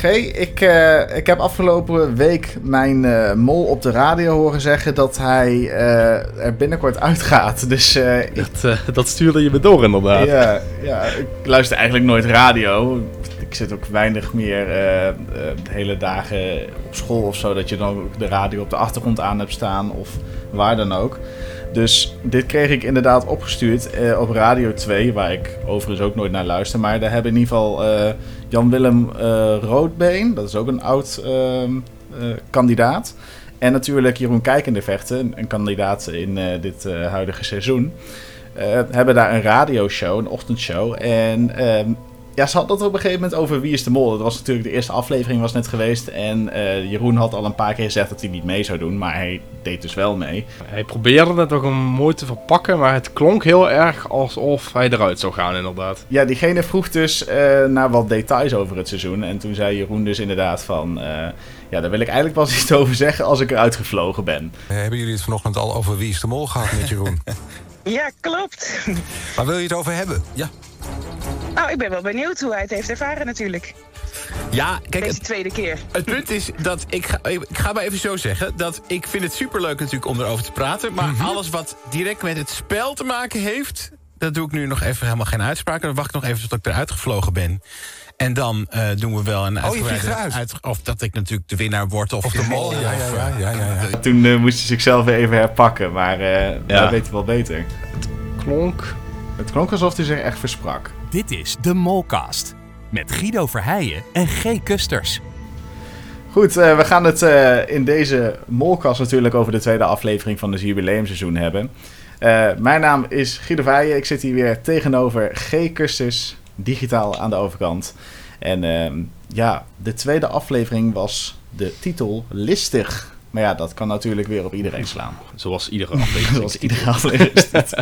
G, ik, eh, ik heb afgelopen week mijn eh, mol op de radio horen zeggen dat hij eh, er binnenkort uitgaat. Dus Dat, dat stuurde je me door inderdaad. ja, ja, ik luister eigenlijk nooit radio. Ik zit ook weinig meer de hele dagen op school of zo, dat je dan ook de radio op de achtergrond aan hebt staan of waar dan ook. Dus dit kreeg ik inderdaad opgestuurd op Radio 2, waar ik overigens ook nooit naar luister. Maar daar hebben in ieder geval Jan-Willem eh, Roodbeen, dat is ook een oud ehm, eh, kandidaat. En natuurlijk Jeroen Kijkendevechten, een kandidaat in eh, dit huidige seizoen. eh, hebben daar een radioshow, een ochtendshow. En ehm, ja, ze hadden het op een gegeven moment over Wie is de Mol. Dat was natuurlijk de eerste aflevering was net geweest. En eh, Jeroen had al een paar keer gezegd dat hij niet mee zou doen. Maar hij deed dus wel mee. Hij probeerde het ook om mooi te verpakken, maar het klonk heel erg alsof hij eruit zou gaan inderdaad. Ja, diegene vroeg dus eh, naar wat details over het seizoen. En toen zei Jeroen dus inderdaad van... eh, ja, daar wil ik eigenlijk pas iets over zeggen als ik eruit gevlogen ben. Hebben jullie het vanochtend al over Wie is de Mol gehad met Jeroen? Ja, klopt. Waar wil je het over hebben? Ja. Nou, ik ben wel benieuwd hoe hij het heeft ervaren natuurlijk. Ja, kijk, Deze het, tweede keer. het punt is dat ik ga, ik ga maar even zo zeggen... dat ik vind het superleuk natuurlijk om erover te praten... maar alles wat direct met het spel te maken heeft... dat doe ik nu nog even helemaal geen uitspraak. Dan wacht ik nog even tot ik eruit gevlogen ben. En dan eh, doen we wel een Oh, je uitgebreide eruit? uit- Of dat ik natuurlijk de winnaar word. Of, Of de mol? Ja, ja, ja. ja, ja, ja. Toen eh, moest hij zichzelf weer even herpakken. Maar eh dat weet hij wel beter. Klonk. Het klonk alsof hij zich echt versprak. Dit is de Molcast. Met Guido Verheijen en G. Kusters. Goed, eh, we gaan het eh, in deze molkast natuurlijk over de tweede aflevering van het jubileumseizoen hebben. Eh, mijn naam is Guido Weijen. Ik zit hier weer tegenover G. Kusters, digitaal aan de overkant. En ehm, ja, de tweede aflevering was de titel Listig. Maar ja, dat kan natuurlijk weer op iedereen slaan. Zoals iedere aflevering. Zoals iedere aflevering.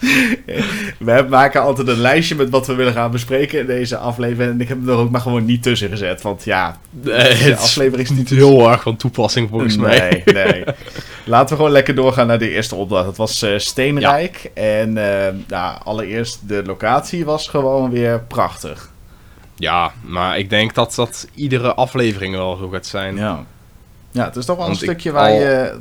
We maken altijd een lijstje met wat we willen gaan bespreken in deze aflevering. En ik heb hem er ook maar gewoon niet tussen gezet. Want ja, de aflevering is niet heel erg van toepassing volgens mij. Nee, nee. Laten we gewoon lekker doorgaan naar de eerste opdracht. Het was eh, Steenrijk. En ja, allereerst de locatie was gewoon weer prachtig. Ja, maar ik denk dat dat iedere aflevering wel zo gaat zijn. Ja, ja het is toch wel een Want stukje waar al- je...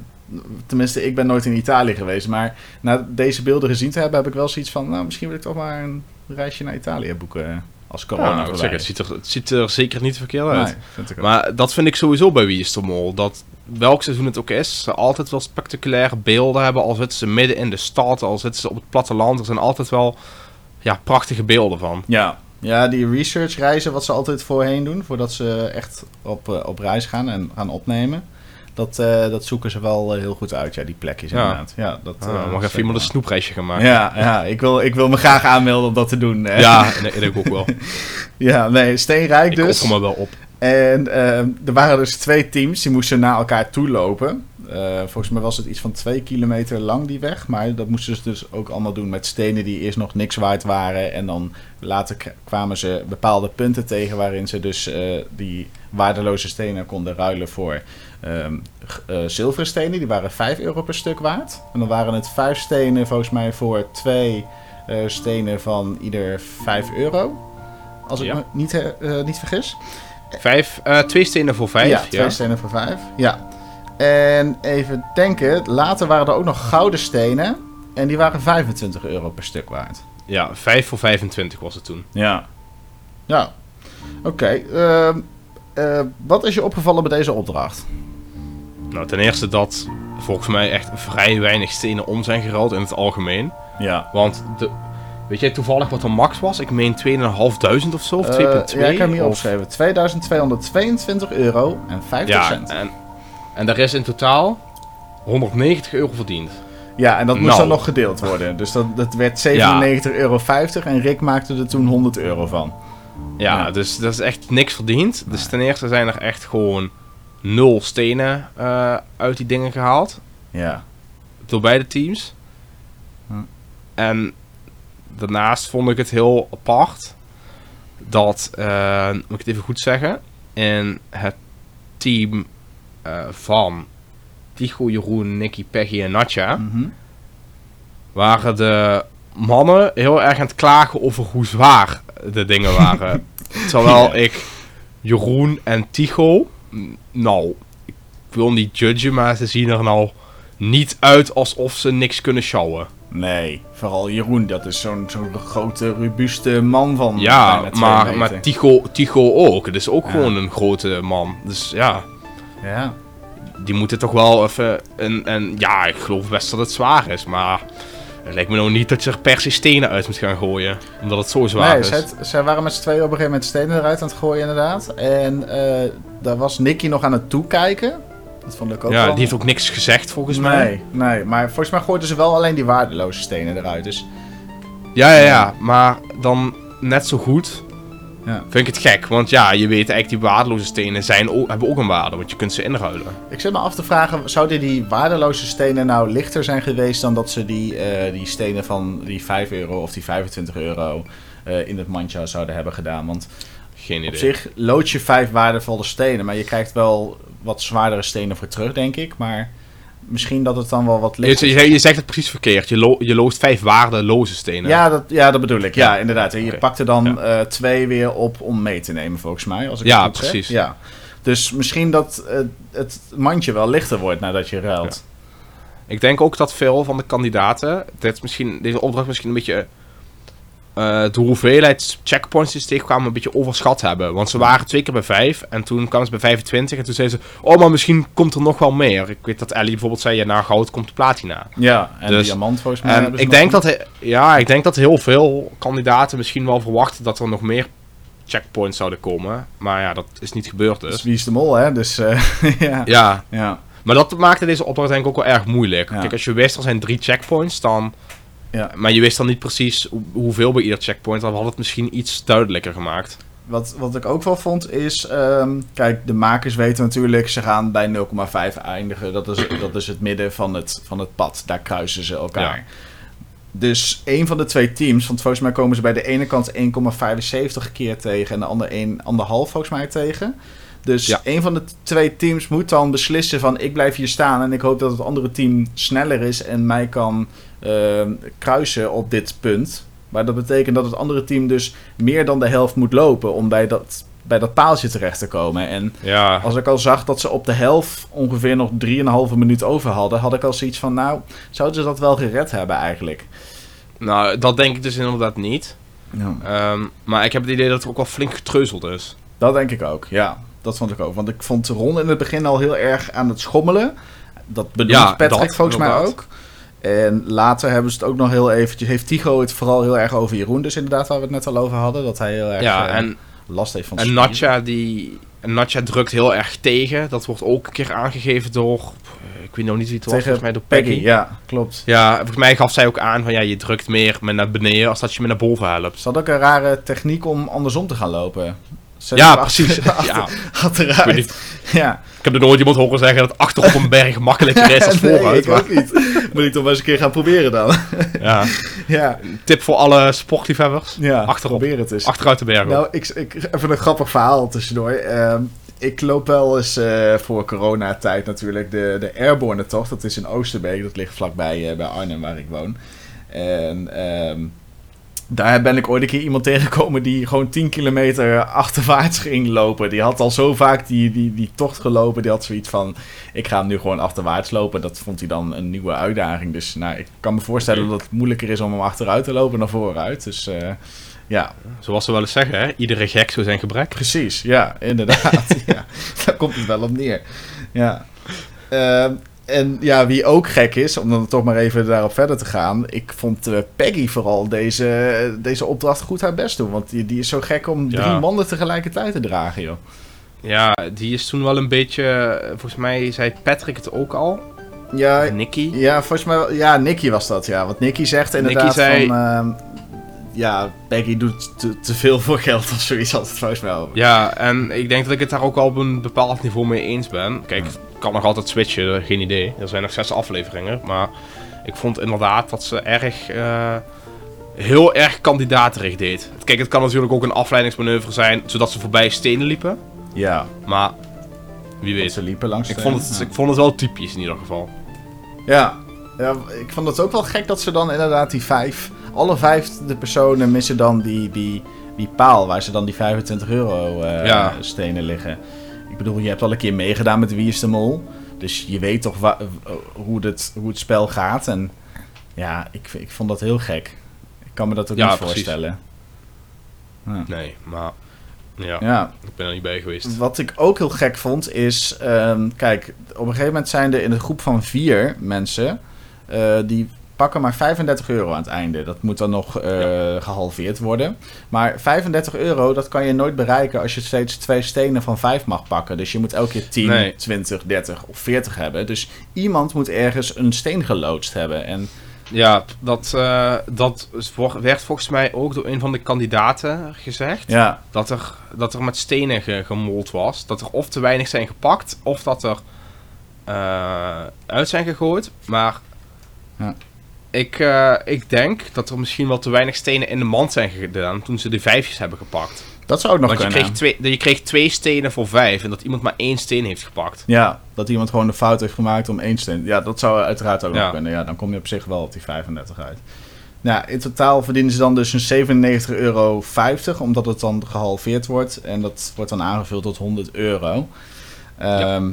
Tenminste, ik ben nooit in Italië geweest. Maar na deze beelden gezien te hebben, heb ik wel zoiets van... Nou, misschien wil ik toch maar een reisje naar Italië boeken als corona Ja, nou, zeg, het, ziet er, het ziet er zeker niet verkeerd uit. Nee. Maar dat vind ik sowieso bij Wie is de Mol. Dat welk seizoen het ook is, ze altijd wel spectaculaire beelden hebben. Al zitten ze midden in de stad, al zitten ze op het platteland. Er zijn altijd wel ja, prachtige beelden van. Ja. ja, die researchreizen wat ze altijd voorheen doen, voordat ze echt op, eh, op reis gaan en gaan opnemen. Dat, eh, dat zoeken ze wel eh, heel goed uit, ja, die plekjes Ja. inderdaad. Ja, dat, Ah, eh, mag dat even iemand een snoepreisje gaan maken. Ja, ja ik, wil, ik wil me graag aanmelden om dat te doen. Ja, nee, ik ook wel. ja nee, Steenrijk Ik dus. offer me wel op. En er waren dus twee teams, die moesten naar elkaar toe lopen. Volgens mij was het iets van twee kilometer lang die weg. Maar dat moesten ze dus ook allemaal doen met stenen die eerst nog niks waard waren. En dan later kwamen ze bepaalde punten tegen waarin ze dus die waardeloze stenen konden ruilen voor ehm, g- eh, zilveren stenen. Die waren 5 euro per stuk waard. En dan waren het vijf stenen volgens mij voor twee eh, stenen van ieder 5 euro. Als ik me niet, eh, niet vergis. Vijf, twee stenen voor vijf. Ja, Ja, twee stenen voor vijf. Ja. En even denken, later waren er ook nog gouden stenen. En die waren 25 euro per stuk waard. ja, vijf voor 25 was het toen. Ja. Ja. Oké. ehm, eh, wat is je opgevallen bij deze opdracht? Nou, ten eerste dat volgens mij echt vrij weinig stenen om zijn geruild in het algemeen. Ja. Want de, weet jij toevallig wat de max was? Ik meen 2.500 of zo, of 2.2? Eh, ja, ik heb hem hier of- opgeschreven. 2222 euro en 50 Ja, cent. en, en daar is in totaal 190 euro verdiend. Ja, en dat moest Nou. dan nog gedeeld worden. Dus dat, dat werd 97,50 euro. En Rick maakte er toen 100 euro van. Ja, Ja. dus dat is echt niks verdiend. Dus ten eerste zijn er echt gewoon nul stenen eh, uit die dingen gehaald. Ja. Door beide teams. Hm. En daarnaast vond ik het heel apart dat, eh, moet ik het even goed zeggen, in het team eh, van Tycho, Jeroen, Nicky, Peggy en Natja Mhm. waren de mannen heel erg aan het klagen over hoe zwaar de dingen waren. Terwijl ik Jeroen en Tycho. Nou, ik wil niet judgen, maar ze zien er nou niet uit alsof ze niks kunnen sjouwen. Nee, vooral Jeroen, dat is zo'n zo'n grote, robuuste man van Ja, maar, maar Tycho, Tycho ook. Het is ook Ja. gewoon een grote man. Dus ja, Ja. die moeten toch wel even... En, en ja, ik geloof best dat het zwaar is, maar... Het lijkt me nou niet dat je er per se stenen uit moet gaan gooien. Omdat het zo zwaar Nee, is. zij, zij waren met z'n tweeën op een gegeven moment stenen eruit aan het gooien, inderdaad. En eh, daar was Nicky nog aan het toekijken. Dat vond ik ook ja, wel... die heeft ook niks gezegd volgens mij. Nee, nee, maar volgens mij gooiden ze wel alleen die waardeloze stenen eruit. Dus Ja, ja, ja. Maar dan net zo goed Ja. vind ik het gek. Want ja, je weet eigenlijk die waardeloze stenen zijn, ook- hebben ook een waarde. Want je kunt ze inruilen. ik zit me af te vragen, zouden die waardeloze stenen nou lichter zijn geweest dan dat ze die, eh, die stenen van die 5 euro of die 25 euro eh, in het mandje zouden hebben gedaan? Want Geen idee. op zich lood je vijf waardevolle stenen, maar je krijgt wel wat zwaardere stenen voor terug, denk ik. Maar misschien dat het dan wel wat je, lichter je, je zegt het precies verkeerd. Je, lo je loost vijf waardeloze stenen. Ja dat, ja, dat bedoel ik. Ja, Ja. inderdaad. En je pakt er dan Ja. eh, twee weer op om mee te nemen, volgens mij. Als ik Ja, het goed zeg. precies. Ja. Dus misschien dat eh, het mandje wel lichter wordt nadat je ruilt. Ik denk ook dat veel van de kandidaten dit misschien, deze opdracht misschien een beetje eh, de hoeveelheid checkpoints die ze tegenkwamen een beetje overschat hebben. Want ze waren twee keer bij vijf en toen kwamen ze bij 25 en toen zeiden ze, oh maar misschien komt er nog wel meer. Ik weet dat Ellie bijvoorbeeld zei, ja na goud komt de platina. Ja, en Dus- diamant volgens mij. En hebben ze ik denk, dat, he- ja, ik denk dat heel veel kandidaten misschien wel verwachten dat er nog meer checkpoints zouden komen. Maar ja, dat is niet gebeurd Dus dus. wie is de mol, hè? Dus eh, ja. Ja, ja. maar dat maakte deze opdracht denk ik ook wel erg moeilijk. Ja. Kijk, als je wist er zijn drie checkpoints, dan... Ja. Maar je wist dan niet precies hoe- hoeveel bij ieder checkpoint, dan had het misschien iets duidelijker gemaakt. Wat, wat ik ook wel vond is... ehm, kijk, de makers weten natuurlijk... ze gaan bij 0,5 eindigen. Dat is, dat is het midden van het, van het pad. Daar kruisen ze elkaar. Ja. Dus een van de twee teams... want volgens mij komen ze bij de ene kant 1,75 keer tegen... en de andere 1,5 volgens mij tegen... Dus Ja. een van de twee teams moet dan beslissen van... ik blijf hier staan en ik hoop dat het andere team sneller is... en mij kan kruisen op dit punt. Maar dat betekent dat het andere team dus meer dan de helft moet lopen... om bij dat, bij dat paaltje terecht te komen. En Ja, als ik al zag dat ze op de helft ongeveer nog 3,5 minuut over hadden... had ik al zoiets van, nou, zouden ze dat wel gered hebben eigenlijk? nou, dat denk ik dus inderdaad niet. Ja. Ehm, maar ik heb het idee dat er ook wel flink getreuzeld is. Dat denk ik ook, ja. Dat vond ik ook. Want ik vond Ron in het begin al heel erg aan het schommelen. Dat bedoelt Ja, Patrick dat, volgens mij ook. En later hebben ze het ook nog heel eventjes... Heeft Tigo het vooral heel erg over Jeroen dus inderdaad... waar we het net al over hadden. Dat hij heel erg Ja, eh, en, last heeft van en spieren. Natja, die... en Natja drukt heel erg tegen. Dat wordt ook een keer aangegeven door... Ik weet nog niet wie het was, Tegen volgens mij door Peggy, Peggy. ja, klopt. Ja, volgens mij gaf zij ook aan van ja, je drukt meer met naar beneden als dat je me naar boven helpt. Ze had ook een rare techniek om andersom te gaan lopen. Ja, precies. achter- Ja. achteruit. Ik weet niet. Ja. Ik heb er nooit iemand horen zeggen dat achter op een berg makkelijker is dan Nee, vooruit. ik ook niet. Moet ik toch maar eens een keer gaan proberen dan. ja. ja, Tip voor alle sportliefhebbers. ja Achterop. probeer het eens. Achteruit de berg. Nou, ik, ik, even een grappig verhaal tussendoor. Ehm, ik loop wel eens eh, voor coronatijd natuurlijk de, de Airborne tocht. Dat is in Oosterbeek. Dat ligt vlakbij eh, bij Arnhem waar ik woon. En ehm, daar ben ik ooit een keer iemand tegengekomen die gewoon 10 kilometer achterwaarts ging lopen. Die had al zo vaak die, die, die tocht gelopen. Die had zoiets van, ik ga hem nu gewoon achterwaarts lopen. Dat vond hij dan een nieuwe uitdaging. Dus nou, ik kan me voorstellen dat het moeilijker is om hem achteruit te lopen dan vooruit. Dus eh, ja, Zoals ze wel eens zeggen, hè? iedere gek zo zijn gebrek. Precies, ja, inderdaad. ja, daar komt het wel op neer. Ja. Ehm, en ja, wie ook gek is, om dan toch maar even daarop verder te gaan. Ik vond eh, Peggy vooral deze, deze opdracht goed haar best doen. Want die, die is zo gek om drie mannen tegelijkertijd te dragen, joh. Ja, die is toen wel een beetje, eh, volgens mij zei Patrick het ook al. Ja, Nicky. ja volgens mij, ja, Nicky was dat, ja. Want Nicky zegt inderdaad zei- van... ehm, ja, Peggy doet te, te veel voor geld of zoiets altijd volgens mij. over. Ja, en ik denk dat ik het daar ook wel op een bepaald niveau mee eens ben. Kijk, kan nog altijd switchen, geen idee. Er zijn nog zes afleveringen. Maar ik vond inderdaad dat ze erg, eh, heel erg kandidaterig deed. Kijk, het kan natuurlijk ook een afleidingsmanoeuvre zijn, zodat ze voorbij stenen liepen. Ja, Maar, wie weet. ze liepen langs Ik vond, het, ja. ik vond het wel typisch in ieder geval. Ja. ja, ik vond het ook wel gek dat ze dan inderdaad die vijf... Alle vijf de personen missen dan die, die die paal waar ze dan die 25 euro eh, Ja. stenen liggen. Ik bedoel, je hebt al een keer meegedaan met Wie is de Mol. Dus je weet toch wa- hoe, het, hoe het spel gaat. En ja, ik, ik vond dat heel gek. Ik kan me dat ook Ja, niet precies. voorstellen. Ja. Nee, maar... Ja, ja, ik ben er niet bij geweest. wat ik ook heel gek vond is... ehm, kijk, op een gegeven moment zijn er in een groep van vier mensen... eh, die pakken maar 35 euro aan het einde. Dat moet dan nog eh, gehalveerd worden. Maar 35 euro, dat kan je nooit bereiken... als je steeds twee stenen van 5 mag pakken. Dus je moet elke keer 10, Nee. 20, 30 of 40 hebben. Dus iemand moet ergens een steen geloodst hebben. En Ja, dat, eh, dat werd volgens mij ook door een van de kandidaten gezegd. ja, Dat, er, dat er met stenen ge- gemold was. Dat er of te weinig zijn gepakt, of dat er eh, uit zijn gegooid. Maar Ja. Ik, eh, ik denk dat er misschien wel te weinig stenen in de mand zijn gedaan toen ze de vijfjes hebben gepakt. dat zou ook nog Want je kunnen. kreeg, twee, je kreeg twee stenen voor vijf en dat iemand maar één steen heeft gepakt. Ja, dat iemand gewoon de fout heeft gemaakt om één steen. Ja, dat zou uiteraard ook nog kunnen. Ja, dan kom je op zich wel op die 35 uit. Nou, in totaal verdienen ze dan dus een 97,50 euro, omdat het dan gehalveerd wordt. En dat wordt dan aangevuld tot 100 euro. Ehm, ja.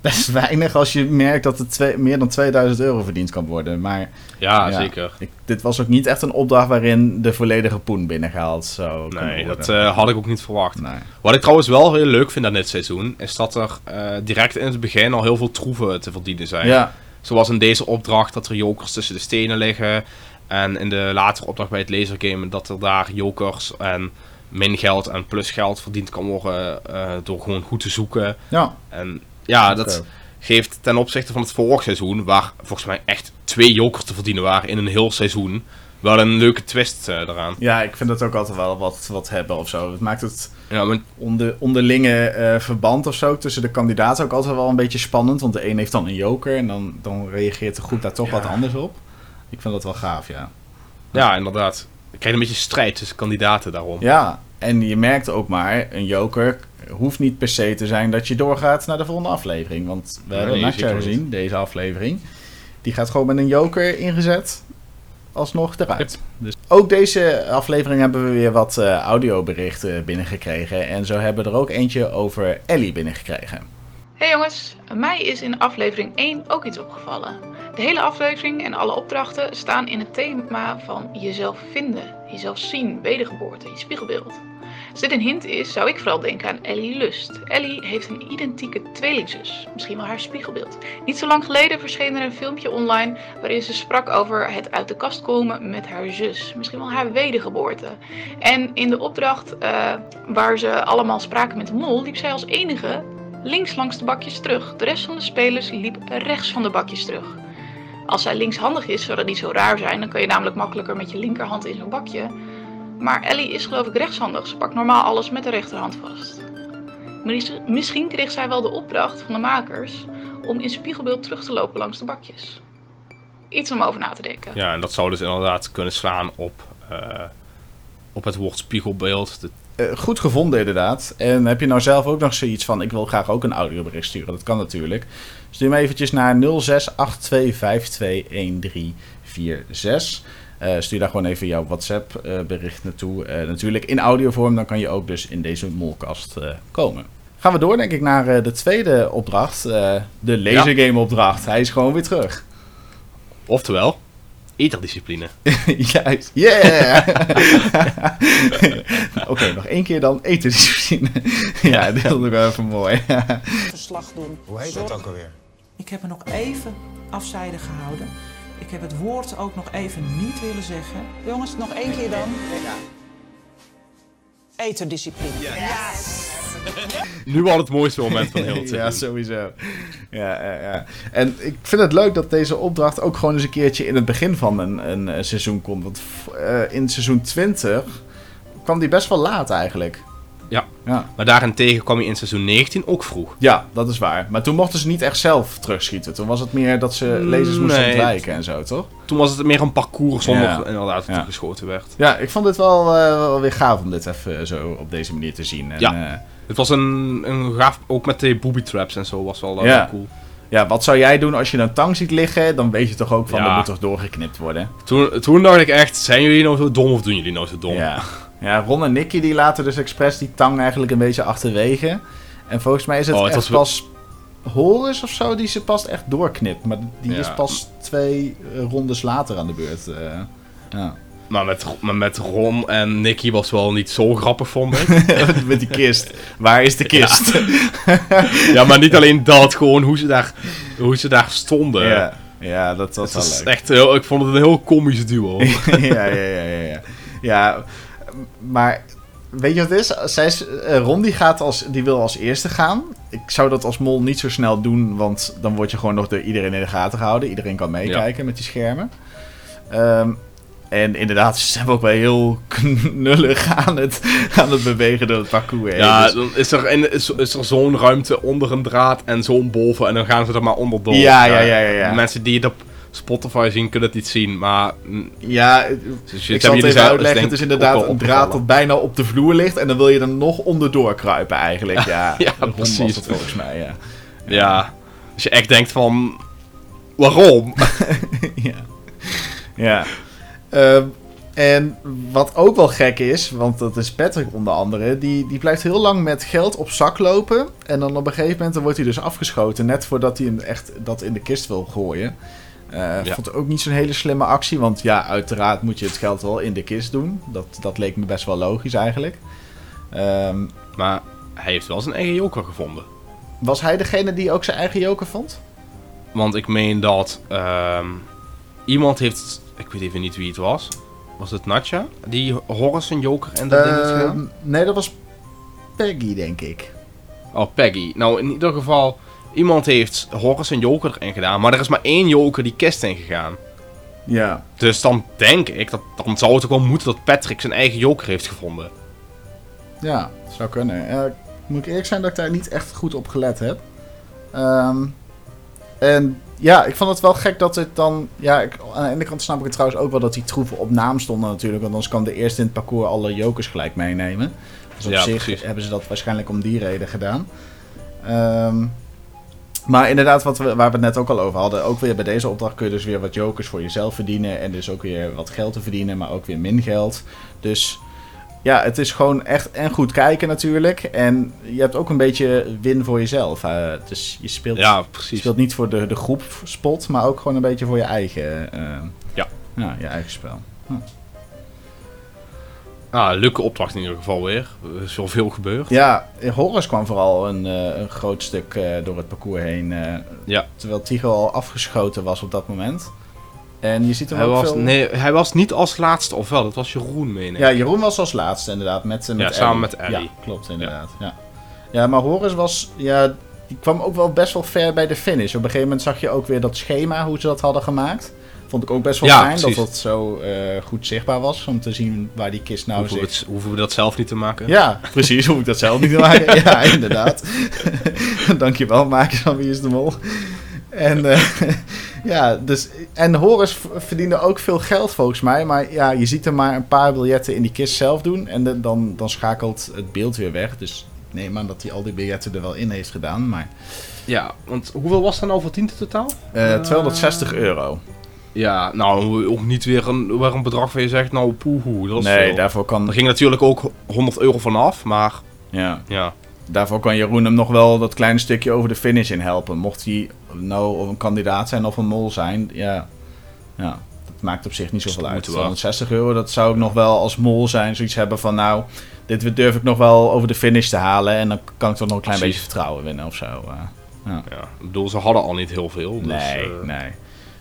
Best weinig als je merkt dat er twee, meer dan 2000 euro verdiend kan worden. Maar Ja, Ja. zeker. ik, dit was ook niet echt een opdracht waarin de volledige poen binnengehaald zou Nee, dat eh, had ik ook niet verwacht. Nee. Wat ik trouwens wel heel leuk vind aan dit seizoen, is dat er eh, direct in het begin al heel veel troeven te verdienen zijn. Ja, Zoals in deze opdracht dat er jokers tussen de stenen liggen. En in de latere opdracht bij het lasergame dat er daar jokers en min geld en plus geld verdiend kan worden eh, door gewoon goed te zoeken. ja. En ja, dat geeft ten opzichte van het vorige seizoen, waar volgens mij echt twee jokers te verdienen waren in een heel seizoen, wel een leuke twist eh eraan. ja, ik vind dat ook altijd wel wat, wat hebben of zo. Het maakt het Ja, maar onder, onderlinge eh, verband of zo tussen de kandidaten ook altijd wel een beetje spannend. Want de een heeft dan een joker en dan, dan reageert de groep daar toch wat anders op. Ik vind dat wel gaaf, ja. ja, inderdaad. Je krijgt een beetje strijd tussen kandidaten daarom. Ja, en je merkt ook maar, een joker hoeft niet per se te zijn dat je doorgaat naar de volgende aflevering. Want we Nee, hebben niet. gezien, deze aflevering. Die gaat gewoon met een joker ingezet, alsnog eruit. Dus ook deze aflevering hebben we weer wat eh, audioberichten binnengekregen. En zo hebben we er ook eentje over Ellie binnengekregen. Hey jongens, mij is in aflevering 1 ook iets opgevallen. De hele aflevering en alle opdrachten staan in het thema van jezelf vinden, jezelf zien, wedergeboorte, je spiegelbeeld. Als dit een hint is, zou ik vooral denken aan Ellie Lust. Ellie heeft een identieke tweelingzus, misschien wel haar spiegelbeeld. Niet zo lang geleden verscheen er een filmpje online waarin ze sprak over het uit de kast komen met haar zus, misschien wel haar wedergeboorte. En in de opdracht eh, waar ze allemaal spraken met de mol, liep zij als enige links langs de bakjes terug. De rest van de spelers liep rechts van de bakjes terug. Als zij linkshandig is, zou dat niet zo raar zijn. Dan kan je namelijk makkelijker met je linkerhand in zo'n bakje. Maar Ellie is geloof ik rechtshandig. Ze pakt normaal alles met de rechterhand vast. Mis- Misschien kreeg zij wel de opdracht van de makers om in spiegelbeeld terug te lopen langs de bakjes. Iets om over na te denken. Ja, en dat zou dus inderdaad kunnen slaan op, eh, op het woord spiegelbeeld. Eh, goed gevonden inderdaad. En heb je nou zelf ook nog zoiets van... ik wil graag ook een audiobericht sturen. Dat kan natuurlijk. Stuur me eventjes naar 0682521346. Eh stuur daar gewoon even jouw WhatsApp eh, bericht naartoe. Natuurlijk in audiovorm. Dan kan je ook dus in deze molkast komen. Gaan we door denk ik naar de tweede opdracht. de lasergame opdracht. Hij is gewoon weer terug. Oftewel, eterdiscipline. Juist. Yeah! Oké, nog één keer dan zien. ja, dat is ook wel even mooi. verslag doen. Hoe heet dat ook alweer? Ik heb me nog even afzijdig gehouden. Ik heb het woord ook nog even niet willen zeggen. Jongens, nog één keer dan. Eterdiscipline. Nu al het mooiste moment van heel het ja, sowieso. Ja, ja, ja. En ik vind het leuk dat deze opdracht ook gewoon eens een keertje in het begin van een, een, eh, seizoen komt. Want eh, in seizoen 20 kwam die best wel laat eigenlijk. Ja. Ja. Maar daarentegen kwam je in seizoen 19 ook vroeg. ja, dat is waar. Maar toen mochten ze niet echt zelf terugschieten. Toen was het meer dat ze lezers moesten ontwijken en zo, toch? Toen was het meer een parcours zonder Ja. inderdaad dat Ja. er geschoten werd. Ja, ik vond het wel, eh, wel weer gaaf om dit even zo op deze manier te zien. En, Ja. eh, Het was een, een gaaf, ook met de booby traps en zo was wel eh, Ja. cool. ja, wat zou jij doen als je een tang ziet liggen? Dan weet je toch ook van, dat moet toch doorgeknipt worden? Toen, toen dacht ik echt, zijn jullie nou zo dom of doen jullie nou zo dom? Ja. Ja, Ron en Nicky die laten dus expres die tang eigenlijk een beetje achterwege. En volgens mij is het Oh, het echt was pas Horus of zo die ze pas echt doorknipt. Maar die Ja. is pas twee eh, rondes later aan de beurt. eh. ja. Maar met, maar met Ron en Nicky was wel niet zo grappig, vond ik. Met die kist. Waar is de kist? ja, maar niet alleen dat, gewoon hoe ze daar, hoe ze daar stonden. Ja, ja dat was leuk. echt heel, ik vond het een heel komisch duo. ja, ja, ja, ja, ja. Maar weet je wat het is? Zij eh, Ron die, gaat als, die wil als eerste gaan. Ik zou dat als mol niet zo snel doen, want dan word je gewoon nog door iedereen in de gaten gehouden. Iedereen kan meekijken met die schermen. Ehm, en inderdaad, ze zijn ook wel heel knullig aan het, aan het bewegen door het parcours heen. Ja, Dus- dan is er, in, is, is er zo'n ruimte onder een draad en zo'n boven en dan gaan ze er maar onderdoor. Ja, ja, ja, ja, ja. Mensen die het op Spotify zien kunnen het niet zien, maar... Ja, Dus ik zal het even uitleggen. Het is inderdaad een draad dat bijna op de vloer ligt. En dan wil je er nog onderdoor kruipen eigenlijk. Ja, precies. volgens mij, ja. Ja, als je echt denkt van... Waarom? ja. ja. Ehm, en wat ook wel gek is, want dat is Patrick onder andere, die, die blijft heel lang met geld op zak lopen. En dan op een gegeven moment dan wordt hij dus afgeschoten, net voordat hij hem echt dat in de kist wil gooien. Ja. Vond ik ook niet zo'n hele slimme actie, want ja, uiteraard moet je het geld wel in de kist doen. Dat, dat leek me best wel logisch eigenlijk. Ehm, Maar hij heeft wel zijn eigen joker gevonden. was hij degene die ook zijn eigen joker vond? Want ik meen dat ehm, iemand heeft... Ik weet even niet wie het was. Was het Natja? Die Horus een joker en dat ding gedaan? Ehm, nee, dat was Peggy, denk ik. Oh, Peggy. Nou, in ieder geval... Iemand heeft Horus een joker erin gedaan. Maar er is maar één joker die kist in gegaan. Ja. Dus dan denk ik, dat, dan zou het ook wel moeten dat Patrick zijn eigen joker heeft gevonden. Ja, zou kunnen. Moet ik eerlijk zijn dat ik daar niet echt goed op gelet heb. Ehm, en ja, ik vond het wel gek dat het dan... Ja, ik, aan de ene kant snap ik het trouwens ook wel dat die troeven op naam stonden natuurlijk. Want anders kan de eerste in het parcours alle jokers gelijk meenemen. Dus op Ja, zich precies. hebben ze dat waarschijnlijk om die reden gedaan. Ehm, maar inderdaad, wat we, waar we het net ook al over hadden. Ook weer bij deze opdracht kun je dus weer wat jokers voor jezelf verdienen. En dus ook weer wat geld te verdienen, maar ook weer min geld. Dus ja, het is gewoon echt en goed kijken natuurlijk. En je hebt ook een beetje win voor jezelf. Eh, dus je speelt, Ja, je speelt niet voor de, de groep spot, maar ook gewoon een beetje voor je eigen, eh, Ja. ja, je eigen spel. Ah, leuke opdracht in ieder geval weer. Er is wel veel gebeurd. Ja, Horus kwam vooral een, eh, een groot stuk eh, door het parcours heen. eh, Ja. Terwijl Tycho al afgeschoten was op dat moment. En je ziet hem Hij ook was, veel... nee, hij was niet als laatste, of wel? Dat was Jeroen, meen ik. Ja, Jeroen was als laatste inderdaad. Met, met Ja, samen Ellie. met Ellie. Ja, klopt inderdaad. Ja. Ja. maar Horus was... Ja, die kwam ook wel best wel ver bij de finish. Op een gegeven moment zag je ook weer dat schema, hoe ze dat hadden gemaakt. Vond ik ook best wel Ja, fijn precies. dat dat zo eh, goed zichtbaar was. Om te zien waar die kist nou hoeven, we zit. het, hoeven we dat zelf niet te maken? Ja, precies. Hoef ik dat zelf niet te maken. ja, inderdaad. Dankjewel, makers van Wie is de Mol. En eh, ja, dus... En Horus v- verdiende ook veel geld volgens mij. Maar ja, je ziet er maar een paar biljetten in die kist zelf doen. En de- dan, dan schakelt het beeld weer weg. Dus neem aan dat hij al die biljetten er wel in heeft gedaan. Maar Ja, want hoeveel was dat nou voor tienten totaal? eh 260 euro. Ja, nou, ook niet weer een, weer een bedrag waar je zegt, nou, poehoe, dat is Nee, veel. daarvoor kan... Er ging natuurlijk ook 100 euro vanaf, maar Ja. ja. Daarvoor kan Jeroen hem nog wel dat kleine stukje over de finish in helpen. Mocht hij nou een kandidaat zijn of een mol zijn, ja, ja dat maakt op zich niet zoveel uit. moet wel. 260 euro, dat zou ik nog wel als mol zijn. Zoiets hebben van, nou, dit durf ik nog wel over de finish te halen. En dan kan ik toch nog een klein Precies. beetje vertrouwen winnen of zo. eh. ja. ja. Ik bedoel, ze hadden al niet heel veel. Dus, nee, eh, nee.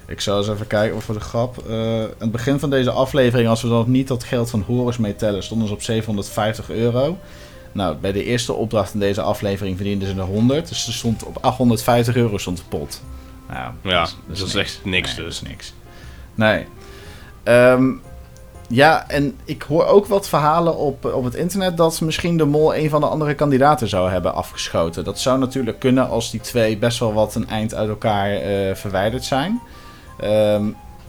Ik zal eens even kijken, voor de grap. aan het begin van deze aflevering, als we dan niet dat geld van Horus meetellen, stonden ze op 750 euro. Nou, bij de eerste opdracht in deze aflevering verdienden ze er 100. Dus er stond op 850 euro stond de pot. Nou, Ja, dat is echt niks Nee, dus. Dat niks. Nee. Ehm, ja, en ik hoor ook wat verhalen op, op het internet dat misschien de mol een van de andere kandidaten zou hebben afgeschoten. Dat zou natuurlijk kunnen als die twee best wel wat een eind uit elkaar eh, verwijderd zijn. Ehm,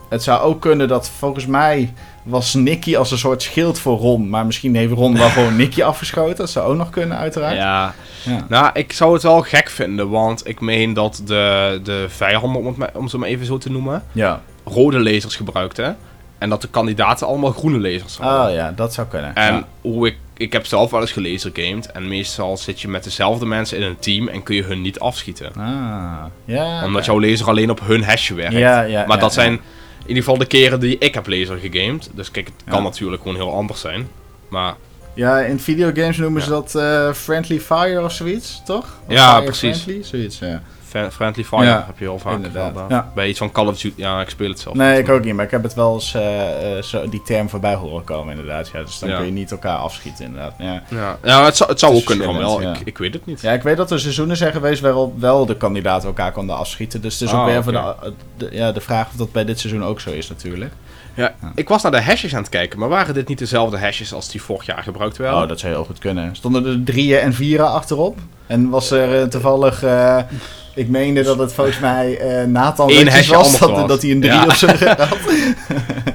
het zou ook kunnen dat volgens mij was Nicky als een soort schild voor Ron. Maar misschien heeft Ron wel gewoon Nicky afgeschoten. Dat zou ook nog kunnen, uiteraard. Ja, Ja. nou, ik zou het wel gek vinden, want ik meen dat de, de vijanden, om, het om ze maar even zo te noemen, ja. rode lasers gebruikten. En dat de kandidaten allemaal groene lasers hadden. Oh ja, dat zou kunnen. En ja. hoe ik, ik heb zelf wel eens gelaser gamed. En meestal zit je met dezelfde mensen in een team en kun je hun niet afschieten. Ah, ja. Omdat jouw laser alleen op hun hashje werkt. Ja, ja, maar dat zijn in ieder geval de keren die ik heb laser gegamed. Dus kijk, het kan natuurlijk gewoon heel anders zijn. Maar Ja, in videogames noemen ze dat eh, Friendly Fire of zoiets, toch? Of Ja, precies. Friendly, zoiets, ja. Friendly Fire Ja, heb je heel vaak inderdaad. inderdaad. Ja. Bij iets van Call of Duty. Ja, ik speel het zelf Nee, ik ook niet, maar ik heb het wel eens eh, eh, zo, die term voorbij horen komen, inderdaad. Ja, dus dan Ja. kun je niet elkaar afschieten, inderdaad. Ja. Ja, ja het zou, het zou Het ook kunnen wel. Ik, ik weet het niet. ja, ik weet dat er seizoenen zijn geweest waarop wel de kandidaten elkaar konden afschieten. Dus het is ook Ah, weer de, de- ja, de vraag of dat bij dit seizoen ook zo is, natuurlijk. Ja, ik was naar de hashes aan het kijken, maar waren dit niet dezelfde hashes als die vorig jaar gebruikt werden? Oh, dat zou heel goed kunnen. Stonden er drieën en vieren achterop? En was er eh, toevallig... eh, ik meende dat het volgens mij eh Nathan Eén was, dat, was. dat hij een drie Ja. zijn rug had.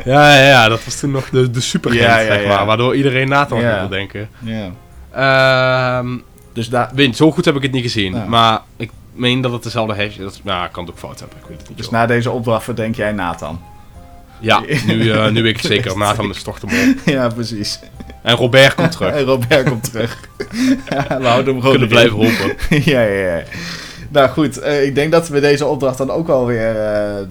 Ja, ja, ja, dat was toen nog de, de super Ja, ja, zeg ja. maar, waardoor iedereen Nathan Ja. wilde denken. Ja. Ehm Dus daar... Win, zo goed heb ik het niet gezien, Ja. maar ik meen dat het dezelfde hash is. Nou, ik kan het ook fout hebben, ik weet het niet. Dus joh. na deze opdracht verdenk jij Nathan. Ja, nu, eh, nu weet ik zeker. Nathan is toch de mol. Ja, precies. En Robert komt terug. En Robert komt terug. ja, we houden hem gewoon Kunnen blijven hopen. ja, ja, ja. Nou goed, eh, ik denk dat we deze opdracht dan ook alweer eh, eh,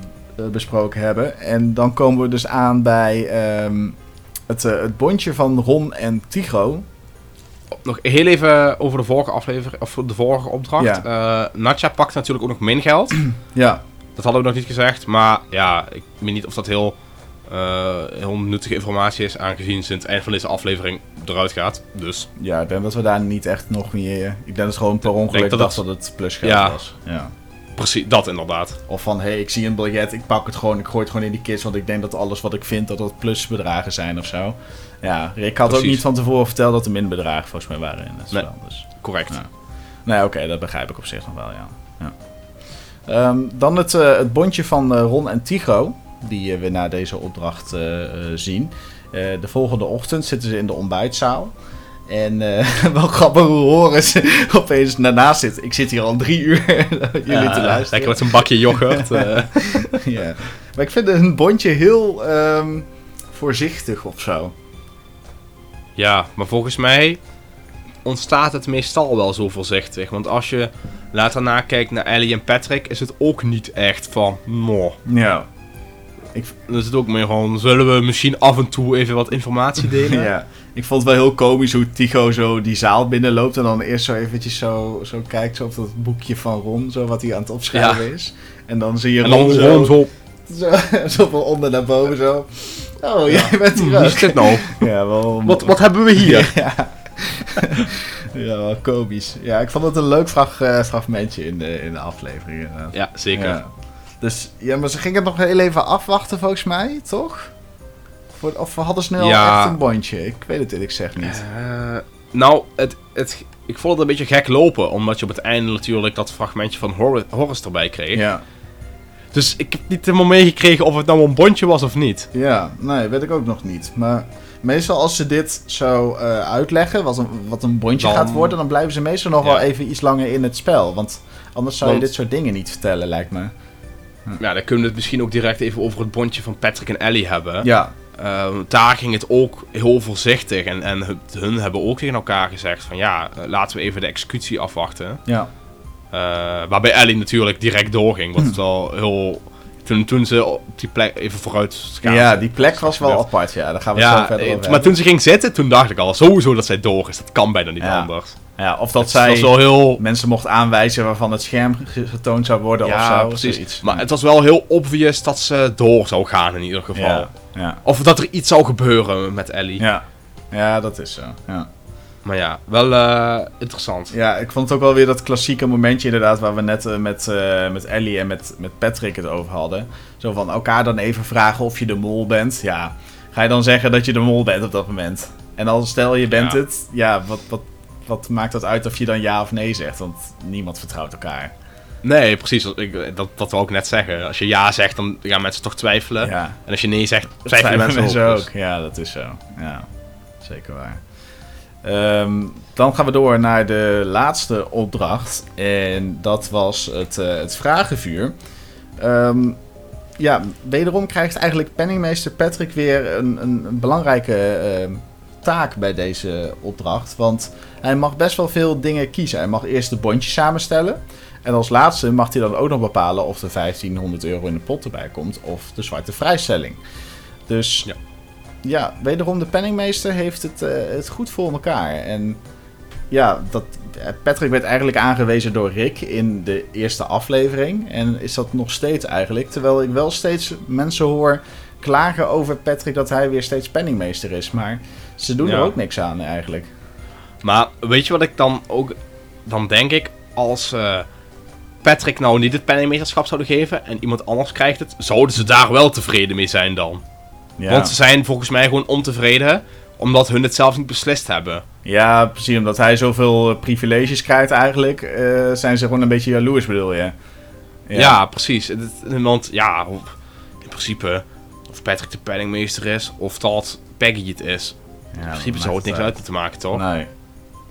besproken hebben. En dan komen we dus aan bij ehm, het, het bondje van Ron en Tigo. Nog heel even over de vorige aflevering, of de vorige opdracht. Ja. Natja pakt natuurlijk ook nog min geld. Ja, Dat hadden we nog niet gezegd, maar ja, ik weet niet of dat heel, eh, heel nuttige informatie is, aangezien in het eind van deze aflevering eruit gaat. Dus ja, ik denk dat we daar niet echt nog meer... Ik denk dat het gewoon per ongeluk dat het- dat het plusgeld Ja. was. Ja. precies, dat inderdaad. Of van, hé, hey, ik zie een biljet, ik pak het gewoon, ik gooi het gewoon in die kist, want ik denk dat alles wat ik vind, dat dat plusbedragen zijn of zo. Ja, ik had ook niet van tevoren verteld dat er minbedragen volgens mij waren in het Nee. spel. Dus. Correct. Ja. Nee, oké, dat begrijp ik op zich nog wel, ja. ja. Ehm, dan het, eh, het bondje van eh, Ron en Tigo, die eh, we na deze opdracht zien. De volgende ochtend zitten ze in de ontbijtzaal. En wel grappig hoe horen ze opeens daarnaast zit. Ik zit hier al drie uur jullie te luisteren. Lekker met een bakje yoghurt. ja. Maar ik vind hun bondje heel ehm, voorzichtig of zo. Ja, maar volgens mij ontstaat het meestal wel zo voorzichtig. Want als je later nakijkt naar Ellie en Patrick, is het ook niet echt van, no. Ja. Dan is het ook meer gewoon, zullen we misschien af en toe even wat informatie delen? ja. Ik vond het wel heel komisch hoe Tycho zo die zaal binnenloopt en dan eerst zo eventjes zo, zo kijkt zo op dat boekje van Ron, zo wat hij aan het opschrijven is. En dan zie je En Ron, dan zo, zo, zo, zo van onder naar boven zo. Oh, jij bent hier wie is dit nou? Ja, wel... Wat, wat hebben we hier? Ja. ja, wel komisch. Ja, ik vond het een leuk frag, eh, fragmentje in de, in de aflevering. inderdaad. Ja, zeker. Ja. Dus, ja, maar ze gingen het nog heel even afwachten volgens mij, toch? Of hadden ze nu al Ja. echt een bondje? Ik weet het eerlijk gezegd niet. Eh, nou, het, het, ik vond het een beetje gek lopen, omdat je op het einde natuurlijk dat fragmentje van Hor Horus erbij kreeg. Ja. Dus ik heb niet helemaal meegekregen of het nou een bondje was of niet. ja, nee, weet ik ook nog niet. Maar meestal als ze dit zo eh, uitleggen, wat een, wat een bondje Dan- gaat worden, dan blijven ze meestal nog Ja. wel even iets langer in het spel. Want anders zou je dit soort dingen niet vertellen, lijkt me. Ja, dan kunnen we het misschien ook direct even over het bondje van Patrick en Ellie hebben. Ja, Ehm, daar ging het ook heel voorzichtig. En, en het- hun hebben ook tegen elkaar gezegd van ja, eh, laten we even de executie afwachten. ja. Eh, waarbij Ellie natuurlijk direct doorging. Wat het wel heel... Toen, toen ze op die plek even vooruit ja, die plek was wel gebeurd. apart, ja. Daar gaan we zo verder eh, over maar toen ze ging zitten, toen dacht ik al sowieso dat zij door is. Dat kan bijna niet Ja. anders. Ja, of dat Het zij heel... mensen mocht aanwijzen waarvan het scherm ge- getoond zou worden of Ja, zo. precies. zoiets. Maar het was wel heel obvious dat ze door zou gaan in ieder geval. ja, ja, Of dat er iets zou gebeuren met Ellie. ja. Ja, dat is zo. Ja. Maar ja, wel eh, interessant. ja, ik vond het ook wel weer dat klassieke momentje inderdaad... waar we net eh, met, eh, met Ellie en met, met Patrick het over hadden. Zo van elkaar dan even vragen of je de mol bent. Ja, ga je dan zeggen dat je de mol bent op dat moment? En dan stel je bent Ja. het, ja, wat, wat, wat maakt dat uit of je dan ja of nee zegt? Want niemand vertrouwt elkaar. Nee, precies. Ik, dat, dat wil ik net zeggen. Als je ja zegt, dan gaan mensen toch twijfelen. Ja, En als je nee zegt, twijfelen mensen, ook. dus. Ja, dat is zo. Ja, zeker waar. Ehm, dan gaan we door naar de laatste opdracht. En dat was het, eh, het vragenvuur. Ehm, ja, wederom krijgt eigenlijk penningmeester Patrick weer een, een, belangrijke eh, taak bij deze opdracht. Want hij mag best wel veel dingen kiezen. Hij mag eerst de bondjes samenstellen. En als laatste mag hij dan ook nog bepalen of er 1500 euro in de pot erbij komt of de zwarte vrijstelling. Dus Ja. Ja, wederom de penningmeester heeft het, eh, het goed voor elkaar. En ja, dat, eh, Patrick werd eigenlijk aangewezen door Rick in de eerste aflevering. En is dat nog steeds eigenlijk. Terwijl ik wel steeds mensen hoor klagen over Patrick dat hij weer steeds penningmeester is. Maar ze doen Ja. er ook niks aan eigenlijk. Maar weet je wat ik dan ook... Dan denk ik, als eh, Patrick nou niet het penningmeesterschap zouden geven... en iemand anders krijgt het... zouden ze daar wel tevreden mee zijn dan? Ja, Want ze zijn volgens mij gewoon ontevreden... omdat hun het zelf niet beslist hebben. ja precies. Omdat hij zoveel eh, privileges krijgt eigenlijk, eh, zijn ze gewoon een beetje jaloers bedoel je. Ja, precies. Want ja, in principe... of Patrick de penningmeester is... of dat Peggy het is. Ja, In principe zou het niks uit moeten maken, toch? Nee.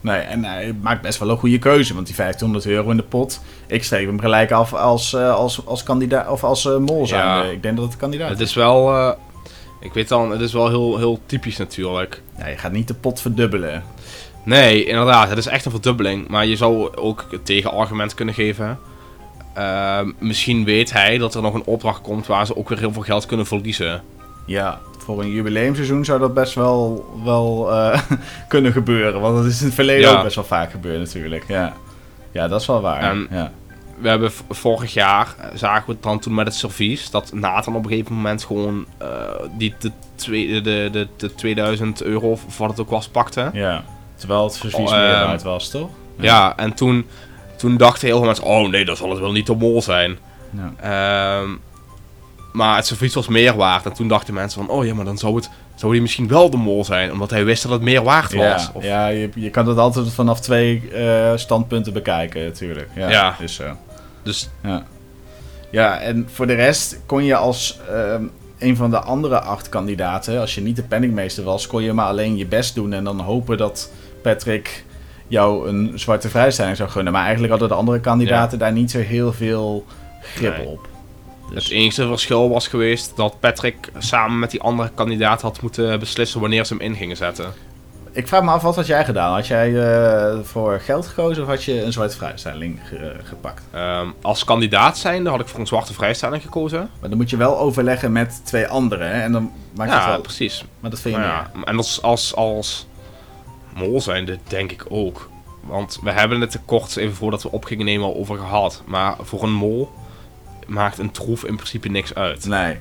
Nee, en hij maakt best wel een goede keuze, want die 1500 euro in de pot. Ik streep hem gelijk af als, eh, als, als kandidaat of als mol zijn. Ja. Ik denk dat het kandidaat Het is. wel... ik weet dan, het is wel heel, heel typisch natuurlijk. Ja, je gaat niet de pot verdubbelen. Nee, inderdaad, het is echt een verdubbeling. Maar je zou ook het tegenargument kunnen geven. Ehm, misschien weet hij dat er nog een opdracht komt waar ze ook weer heel veel geld kunnen verliezen. Ja, voor een jubileumseizoen zou dat best wel, wel eh, kunnen gebeuren. Want dat is in het verleden Ja. ook best wel vaak gebeurd natuurlijk. Ja, ja dat is wel waar. En- ja. We hebben vorig jaar, eh, zagen we het dan toen met het servies, dat Nathan op een gegeven moment gewoon eh, die de, twee, de, de, de 2000 euro of wat het ook was pakte. ja, terwijl het servies Oh, meer ehm, waard was, toch? Ja, en toen, toen dachten heel veel mensen, oh nee, dat zal het wel niet de mol zijn. Ja. Ehm, maar het servies was meer waard. En toen dachten mensen van, oh ja, maar dan zou het zou hij misschien wel de mol zijn. Omdat hij wist dat het meer waard was. Ja, Of- ja je, je kan het altijd vanaf twee eh, standpunten bekijken, natuurlijk. Ja, Ja. is zo. Dus Ja. ja, en voor de rest kon je als ehm, een van de andere acht kandidaten, als je niet de penningmeester was, kon je maar alleen je best doen en dan hopen dat Patrick jou een zwarte vrijstelling zou gunnen. Maar eigenlijk hadden de andere kandidaten daar niet zo heel veel grip Nee. op. het enige verschil was geweest dat Patrick samen met die andere kandidaat had moeten beslissen wanneer ze hem in gingen zetten. Ik vraag me af, wat had jij gedaan? Had jij eh, voor geld gekozen of had je een zwarte vrijstelling ge- gepakt? Ehm, als kandidaat zijnde had ik voor een zwarte vrijstelling gekozen. Maar dan moet je wel overleggen met twee anderen hè? en dan maakt het Ja, wel... precies. Maar dat vind je meer. ja, en als, als, als mol zijnde denk ik ook. Want we hebben het er kort even voordat we op gingen nemen al over gehad. Maar voor een mol maakt een troef in principe niks uit. Nee.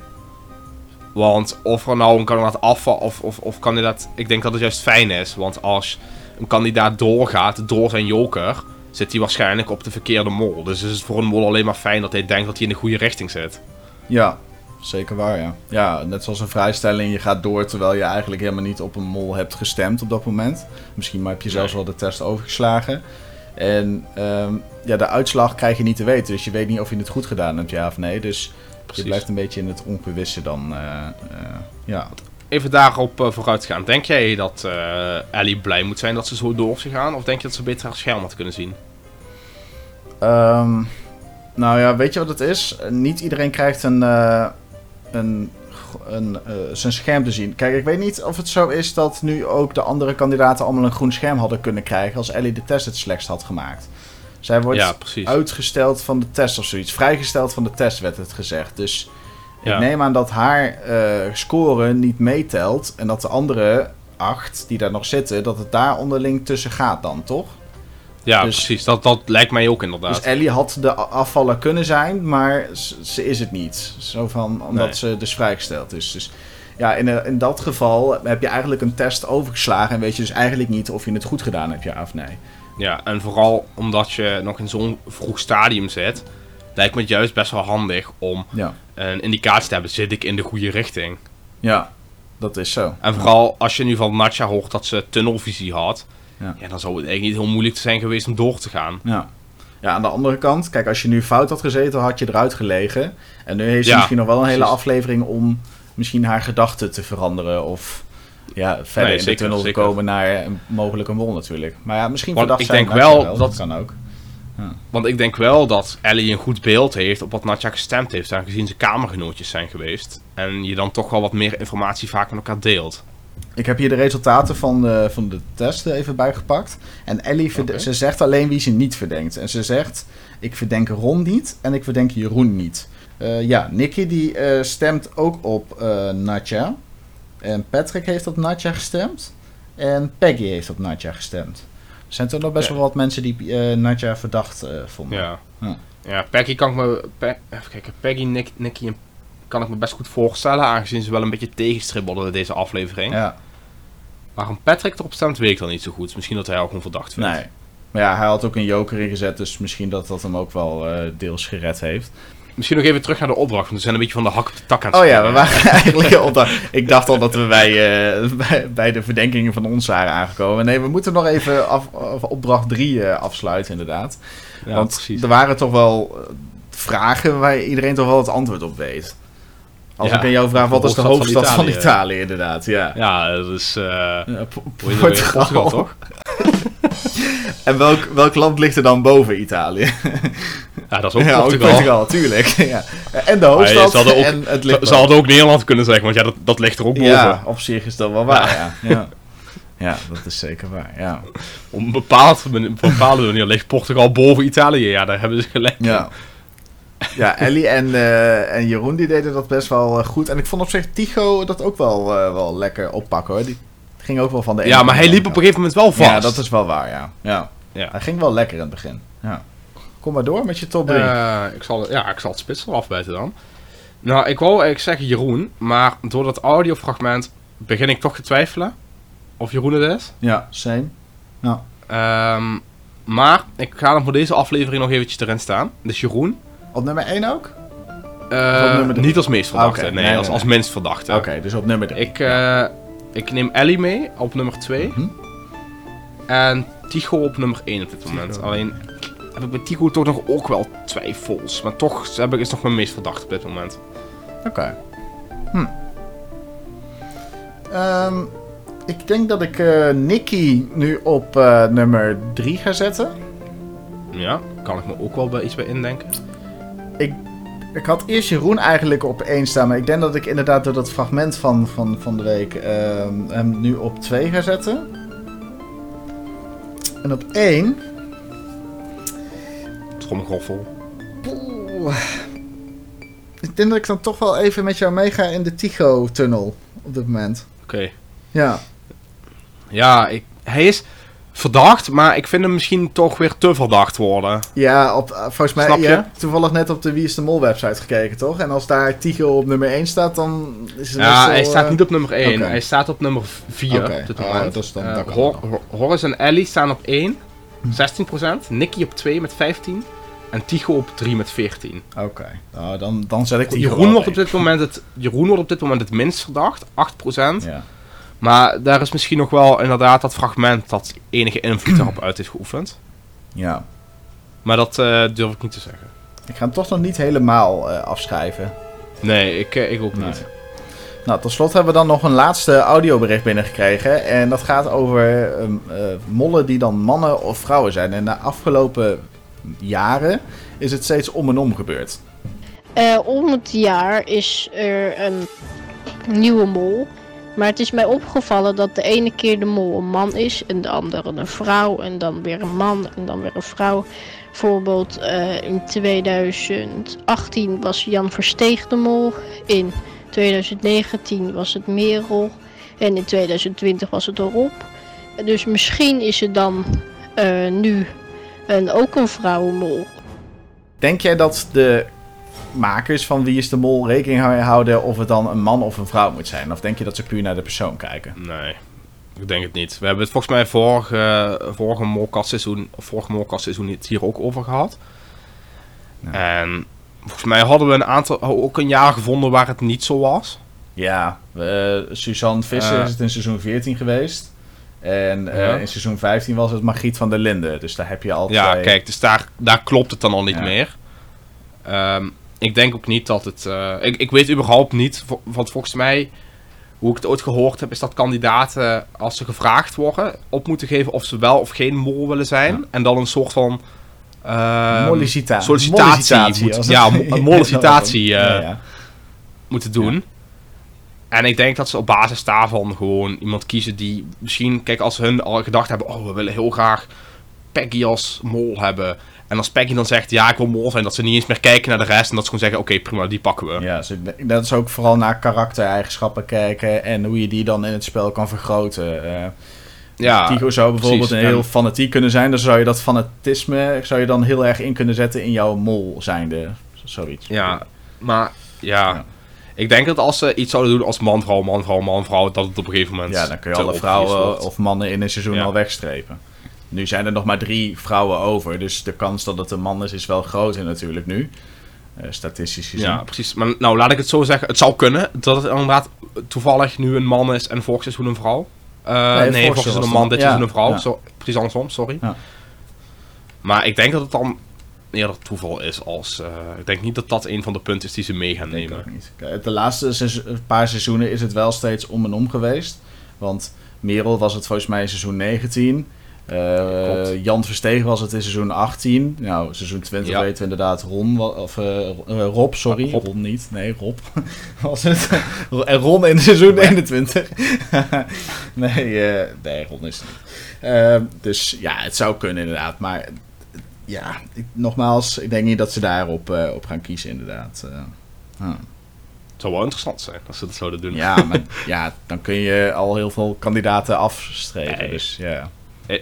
Want of er nou een kandidaat afvalt of, of, of kandidaat... Ik denk dat het juist fijn is. Want als een kandidaat doorgaat door zijn joker... zit hij waarschijnlijk op de verkeerde mol. Dus is het voor een mol alleen maar fijn dat hij denkt dat hij in de goede richting zit. Ja, zeker waar, ja. Ja, net zoals een vrijstelling, je gaat door terwijl je eigenlijk helemaal niet op een mol hebt gestemd op dat moment. Misschien maar heb je zelfs wel de test overgeslagen. En ehm, ja, de uitslag krijg je niet te weten, dus je weet niet of je het goed gedaan hebt, ja of nee. Dus je Precies. blijft een beetje in het ongewisse dan. eh, eh, ja. Even daarop uh, vooruit gaan. Denk jij dat Ellie blij moet zijn dat ze zo door is gegaan? Of denk je dat ze beter haar scherm had kunnen zien? Ehm, nou ja, weet je wat het is? Niet iedereen krijgt een, eh, een, een, eh, zijn scherm te zien. Kijk, ik weet niet of het zo is dat nu ook de andere kandidaten allemaal een groen scherm hadden kunnen krijgen als Ellie de test het slechtst had gemaakt. Zij wordt Ja, uitgesteld van de test of zoiets. Vrijgesteld van de test werd het gezegd. Dus Ja. ik neem aan dat haar eh, score niet meetelt. En dat de andere acht die daar nog zitten, dat het daar onderling tussen gaat dan, toch? Ja, Dus- precies. Dat, dat lijkt mij ook inderdaad. Dus Ellie had de afvaller kunnen zijn, maar ze, is het niet. Zo van, omdat Nee. ze dus vrijgesteld is. Dus ja, in, eh, in dat geval heb je eigenlijk een test overgeslagen en weet je dus eigenlijk niet of je het goed gedaan hebt, ja of nee. Ja, en vooral omdat je nog in zo'n vroeg stadium zit, lijkt me het juist best wel handig om Ja, een indicatie te hebben, zit ik in de goede richting? ja dat is zo. En vooral als je nu van Natja hoort dat ze tunnelvisie had, Ja. ja. dan zou het eigenlijk niet heel moeilijk zijn geweest om door te gaan. Ja. ja, aan de andere kant, kijk, als je nu fout had gezeten, had je eruit gelegen. En nu heeft ze Ja, misschien nog wel een hele precies. aflevering om misschien haar gedachten te veranderen. Of ja, verder Nee, in de tunnel zeker. komen naar een mogelijke mol natuurlijk. Maar ja, misschien Want ik zijn denk wel dat- kan ook. Ja. Want ik denk wel dat Ellie een goed beeld heeft op wat Natja gestemd heeft, aangezien ze kamergenootjes zijn geweest. En je dan toch wel wat meer informatie vaak met elkaar deelt. Ik heb hier de resultaten van de, van de test even bijgepakt. En Ellie, ze zegt alleen wie ze niet verdenkt. En ze zegt, ik verdenk Ron niet en ik verdenk Jeroen niet. Eh, ja, Nicky die eh, stemt ook op eh Natja. En Patrick heeft op Natja gestemd. En Peggy heeft op Natja gestemd. Er zijn toch nog best wel wat mensen die Natja verdacht eh, vonden. Ja. Ja. Ja, Peggy kan ik me... Pe- even kijken, Peggy, Nick, Nicky en... Kan ik me best goed voorstellen, aangezien ze wel een beetje tegenstribbelden in deze aflevering. Ja, Waarom Patrick erop stemt, weet ik dan niet zo goed. Misschien dat hij al gewoon verdacht vindt. nee. Maar ja, hij had ook een joker ingezet, dus misschien dat dat hem ook wel eh, deels gered heeft. Misschien nog even terug naar de opdracht, want we zijn een beetje van de hak op de tak aan het Oh ja, we waren eigenlijk op dat. Ik dacht al dat we bij, eh, bij, bij de verdenkingen van ons waren aangekomen. Nee, we moeten nog even af, opdracht 3 afsluiten, inderdaad. Ja, Want precies. er waren toch wel eh, vragen waar iedereen toch wel het antwoord op weet. Als Ja, ik aan jou vraag, wat is de hoofdstad van Italië? Inderdaad. Ja. Ja, dat is... eh Ja, Po- hoe heet dat weer? Portugal, toch? En welk, welk land ligt er dan boven Italië? Ja, dat is ook ja, Portugal. ook Portugal, tuurlijk. ja. En de hoofdstad ze hadden ook, en het ze, hadden ook Nederland kunnen zeggen, want ja, dat, dat ligt er ook boven. Ja, op zich is dat wel waar, ja. Ja, ja dat is zeker waar, ja. Op een bepaald, op een bepaalde manier ligt Portugal boven Italië. Ja, daar hebben ze gelijk. Ja. Ja, Ellie en, eh, en Jeroen die deden dat best wel eh, goed. En ik vond op zich Tycho dat ook wel, eh, wel lekker oppakken hoor. Die ging ook wel van de ene Ja, maar hij liep op een gegeven moment wel vast. Ja, dat is wel waar, ja. ja. Ja. Hij ging wel lekker in het begin. Ja. Kom maar door met je top 3. Eh, ik zal, ja, ik zal het spits eraf bijten dan. Nou, ik wou eigenlijk zeggen Jeroen, maar door dat audiofragment begin ik toch te twijfelen of Jeroen het is. ja, same. Ehm, maar ik ga hem voor deze aflevering nog eventjes erin staan. Dus Jeroen. Op nummer 1 ook? eh, op nummer drie? niet als meest verdachte, Oké, nee, nee, als, nee, als minst verdachte. Oké, dus op nummer 3. Ik, eh, ik neem Ellie mee op nummer 2 Mhm. en Tycho op nummer 1 op dit moment. Alleen heb ik bij Tycho toch nog ook wel twijfels. Maar toch heb ik, is nog mijn meest verdachte op dit moment. Oké. Hm. Ehm, ik denk dat ik eh Nicky nu op eh, nummer 3 ga zetten. Ja, kan ik me ook wel bij iets bij indenken. Ik had eerst Jeroen eigenlijk op 1 staan, maar ik denk dat ik inderdaad door dat fragment van, van, van de week ehm, hem nu op 2 ga zetten. En op 1. Tromgroffel. Ik denk dat ik dan toch wel even met jou meega in de Tycho-tunnel op dit moment. Oké. Ja. Ja, ik, hij is verdacht, maar ik vind hem misschien toch weer te verdacht worden. Ja, op, eh, volgens mij, Snap je? je hebt toevallig net op de Wie is de Mol website gekeken, toch? En als daar Tycho op nummer 1 staat, dan is het Ja, hij staat eh, niet op nummer 1. oké. Hij staat op nummer 4 Oké. op dit Oh, dat is dan- Eh, dat Hor-. Hor- Horace en Ellie staan op 1, 16%. Nicky op 2 met 15. En Tycho op 3 met 14. Oké, nou, dan, dan zet ik Jeroen wordt, op dit moment het, Jeroen wordt op dit moment het minst verdacht, 8%. Ja. Maar daar is misschien nog wel inderdaad dat fragment dat enige invloed erop uit heeft geoefend. ja. Maar dat eh, durf ik niet te zeggen. Ik ga hem toch nog niet helemaal eh, afschrijven. Nee, ik, eh, ik ook Nee. niet. Nou, tot slot hebben we dan nog een laatste audiobericht binnengekregen. En dat gaat over ehm, eh, mollen die dan mannen of vrouwen zijn. En de afgelopen jaren is het steeds om en om gebeurd. Eh, om het jaar is er een nieuwe mol. Maar het is mij opgevallen dat de ene keer de mol een man is en de andere een vrouw. En dan weer een man en dan weer een vrouw. Bijvoorbeeld eh, in 2018 was Jan Versteeg de mol. In 2019 was het Merel. En in 2020 was het Rob. Dus misschien is het dan eh, nu een, ook een vrouwenmol. Denk jij dat de makers van Wie is de Mol rekening houden of het dan een man of een vrouw moet zijn? Of denk je dat ze puur naar de persoon kijken? Nee, ik denk het niet. We hebben het volgens mij vorige, vorige molkastseizoen, of vorige molkastseizoen het hier ook over gehad. En volgens mij hadden we een aantal, ook een jaar gevonden waar het niet zo was. Ja, eh, Suzanne Visser Eh. is het in seizoen 14 geweest. En eh, Ja. in seizoen 15 was het Margriet van der Linden. Dus daar heb je al Ja, kijk, dus daar, daar klopt het dan al niet Ja. meer. Ehm, ik denk ook niet dat het... eh, ik, ik weet überhaupt niet, want volgens mij, hoe ik het ooit gehoord heb, is dat kandidaten, als ze gevraagd worden, op moeten geven of ze wel of geen mol willen zijn. Ja. En dan een soort van Mollicita- sollicitatie, moet- ja, een mollicitatie Ja, ja. moeten doen. En ik denk dat ze op basis daarvan gewoon iemand kiezen die misschien, kijk, als hun al gedacht hebben, oh, we willen heel graag Peggy als mol hebben. En als Peggy dan zegt, ja, ik wil mol zijn, dat ze niet eens meer kijken naar de rest en dat ze gewoon zeggen, oké, prima, die pakken we. Ja, dat is ook vooral naar karaktereigenschappen kijken en hoe je die dan in het spel kan vergroten. Eh Ja, Tycho zou bijvoorbeeld precies. een heel fanatiek kunnen zijn, dan zou je dat fanatisme zou je dan heel erg in kunnen zetten in jouw mol zijnde. Zoiets. Ja, maar ja. Ik denk dat als ze iets zouden doen als man, vrouw, man, vrouw, man, vrouw, dat het op een gegeven moment. Ja, dan kun je alle vrouwen wordt. of mannen in een seizoen Ja. al wegstrepen. Nu zijn er nog maar drie vrouwen over, dus de kans dat het een man is, is wel groter natuurlijk nu. Eh, statistisch gezien. Ja, precies. Maar nou, laat ik het zo zeggen. Het zou kunnen dat het inderdaad toevallig nu een man is en vorig seizoen een vrouw. Eh, Nee, nee, was een man, dit ja, seizoen een vrouw. ja. Zo, precies andersom, sorry. Ja. Maar ik denk dat het dan eerder toeval is als... eh, ik denk niet dat dat een van de punten is die ze mee gaan Denk nemen. ook niet. Kijk, De laatste seizoen- paar seizoenen is het wel steeds om en om geweest. Want Merel was het volgens mij in seizoen 19. Eh. Jan Verstegen was het in seizoen 18. Nou, seizoen 20 Ja. weten we inderdaad Ron, of eh, eh, Rob, sorry. Rob. Ron niet, nee, Rob was het. en Ron in seizoen 21. nee, eh, nee, Ron is het niet. Eh, dus ja, het zou kunnen inderdaad. Maar ja, ik, nogmaals, ik denk niet dat ze daarop op gaan kiezen inderdaad. Ah. Het zou wel interessant zijn als ze dat zouden doen. Ja, maar ja, dan kun je al heel veel kandidaten afstrepen. Nee. Dus ja.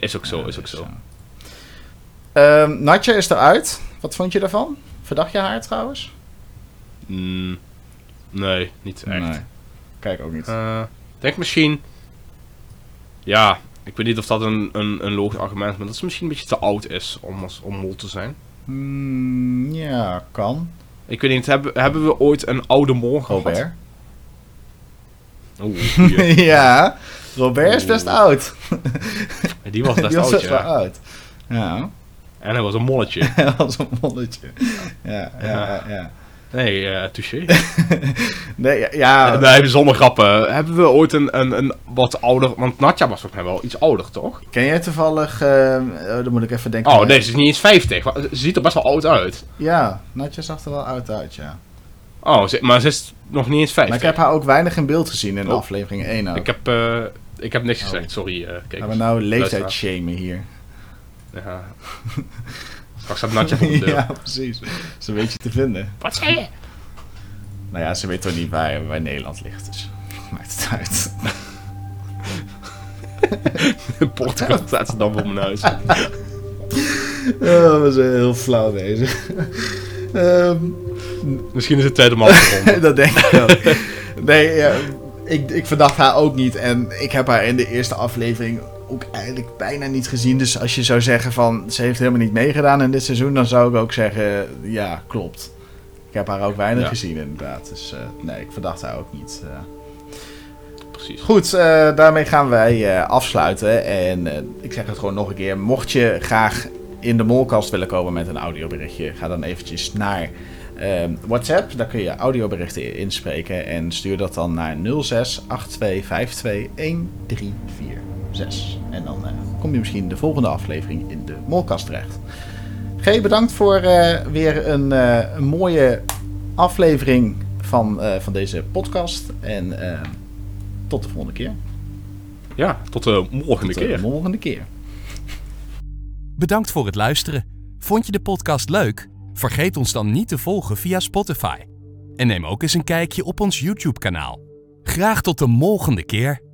Is ook zo, Ja, is ook zo. ja. Ehm, Natja is eruit. Wat vond je daarvan? Verdacht je haar trouwens? Mm, nee, niet echt. Nee. Kijk ook niet. Eh, ik denk misschien... Ja, ik weet niet of dat een, een, een logisch argument is, maar dat ze misschien een beetje te oud is om, als, om mol te zijn. Hmm, ja, kan. Ik weet niet, hebben, hebben we ooit een oude mol gehad? Robert. Oeh, goeie. ja, Robert is best oud. Die was best Die was oud, best wel ja. oud. Ja, En hij was een molletje. dat was een molletje. Ja, ja, ja. ja. Nee, eh touché. Nee, ja, ja, Nee, grappen. Hebben we ooit een, een, een wat ouder... Want Natja was volgens mij wel iets ouder, toch? Ken jij toevallig... eh, oh, dan moet ik even denken. Oh, nee, ze is niet eens 50. Wa- Ze ziet er best wel oud uit. Ja, Natja zag er wel oud uit, ja. Oh, ze- maar ze is nog niet eens 50. Maar ik heb haar ook weinig in beeld gezien in Oh. aflevering 1 ook. Ik heb, eh, ik heb niks Oh. gezegd, sorry. eh kijk. Gaan we nou leeftijd shamen hier? Ja. Straks staat Natja voor de deur. ja, precies. Ze weet je te vinden. Wat zei je? Nou ja, ze weet toch niet waar, waar Nederland ligt, dus maakt het uit. Portugal staat ze dan voor mijn huis. Oh, we zijn heel flauw bezig. Ehm, Misschien is het tijd om af te ronden. dat denk ik wel. Nee, ja, ik, ik verdacht haar ook niet. En ik heb haar in de eerste aflevering ook eigenlijk bijna niet gezien. Dus als je zou zeggen van ze heeft helemaal niet meegedaan in dit seizoen, dan zou ik ook zeggen ja, klopt. Ik heb haar ook weinig Ja. gezien inderdaad. Dus eh, nee, ik verdacht haar ook niet. eh. Precies. Goed, eh, daarmee gaan wij afsluiten. En ik zeg het gewoon nog een keer. Mocht je graag in de molkast willen komen met een audioberichtje, ga dan eventjes naar ehm, WhatsApp. Daar kun je audioberichten inspreken. En stuur dat dan naar 06 8252 1346. En dan eh, kom je misschien de volgende aflevering in de molkast terecht. G, bedankt voor eh, weer een, eh, een mooie aflevering van, eh, van deze podcast. En eh, tot de volgende keer. Ja, tot de volgende Tot de keer. volgende keer. Bedankt voor het luisteren. Vond je de podcast leuk? Vergeet ons dan niet te volgen via Spotify. En neem ook eens een kijkje op ons YouTube-kanaal. Graag tot de volgende keer.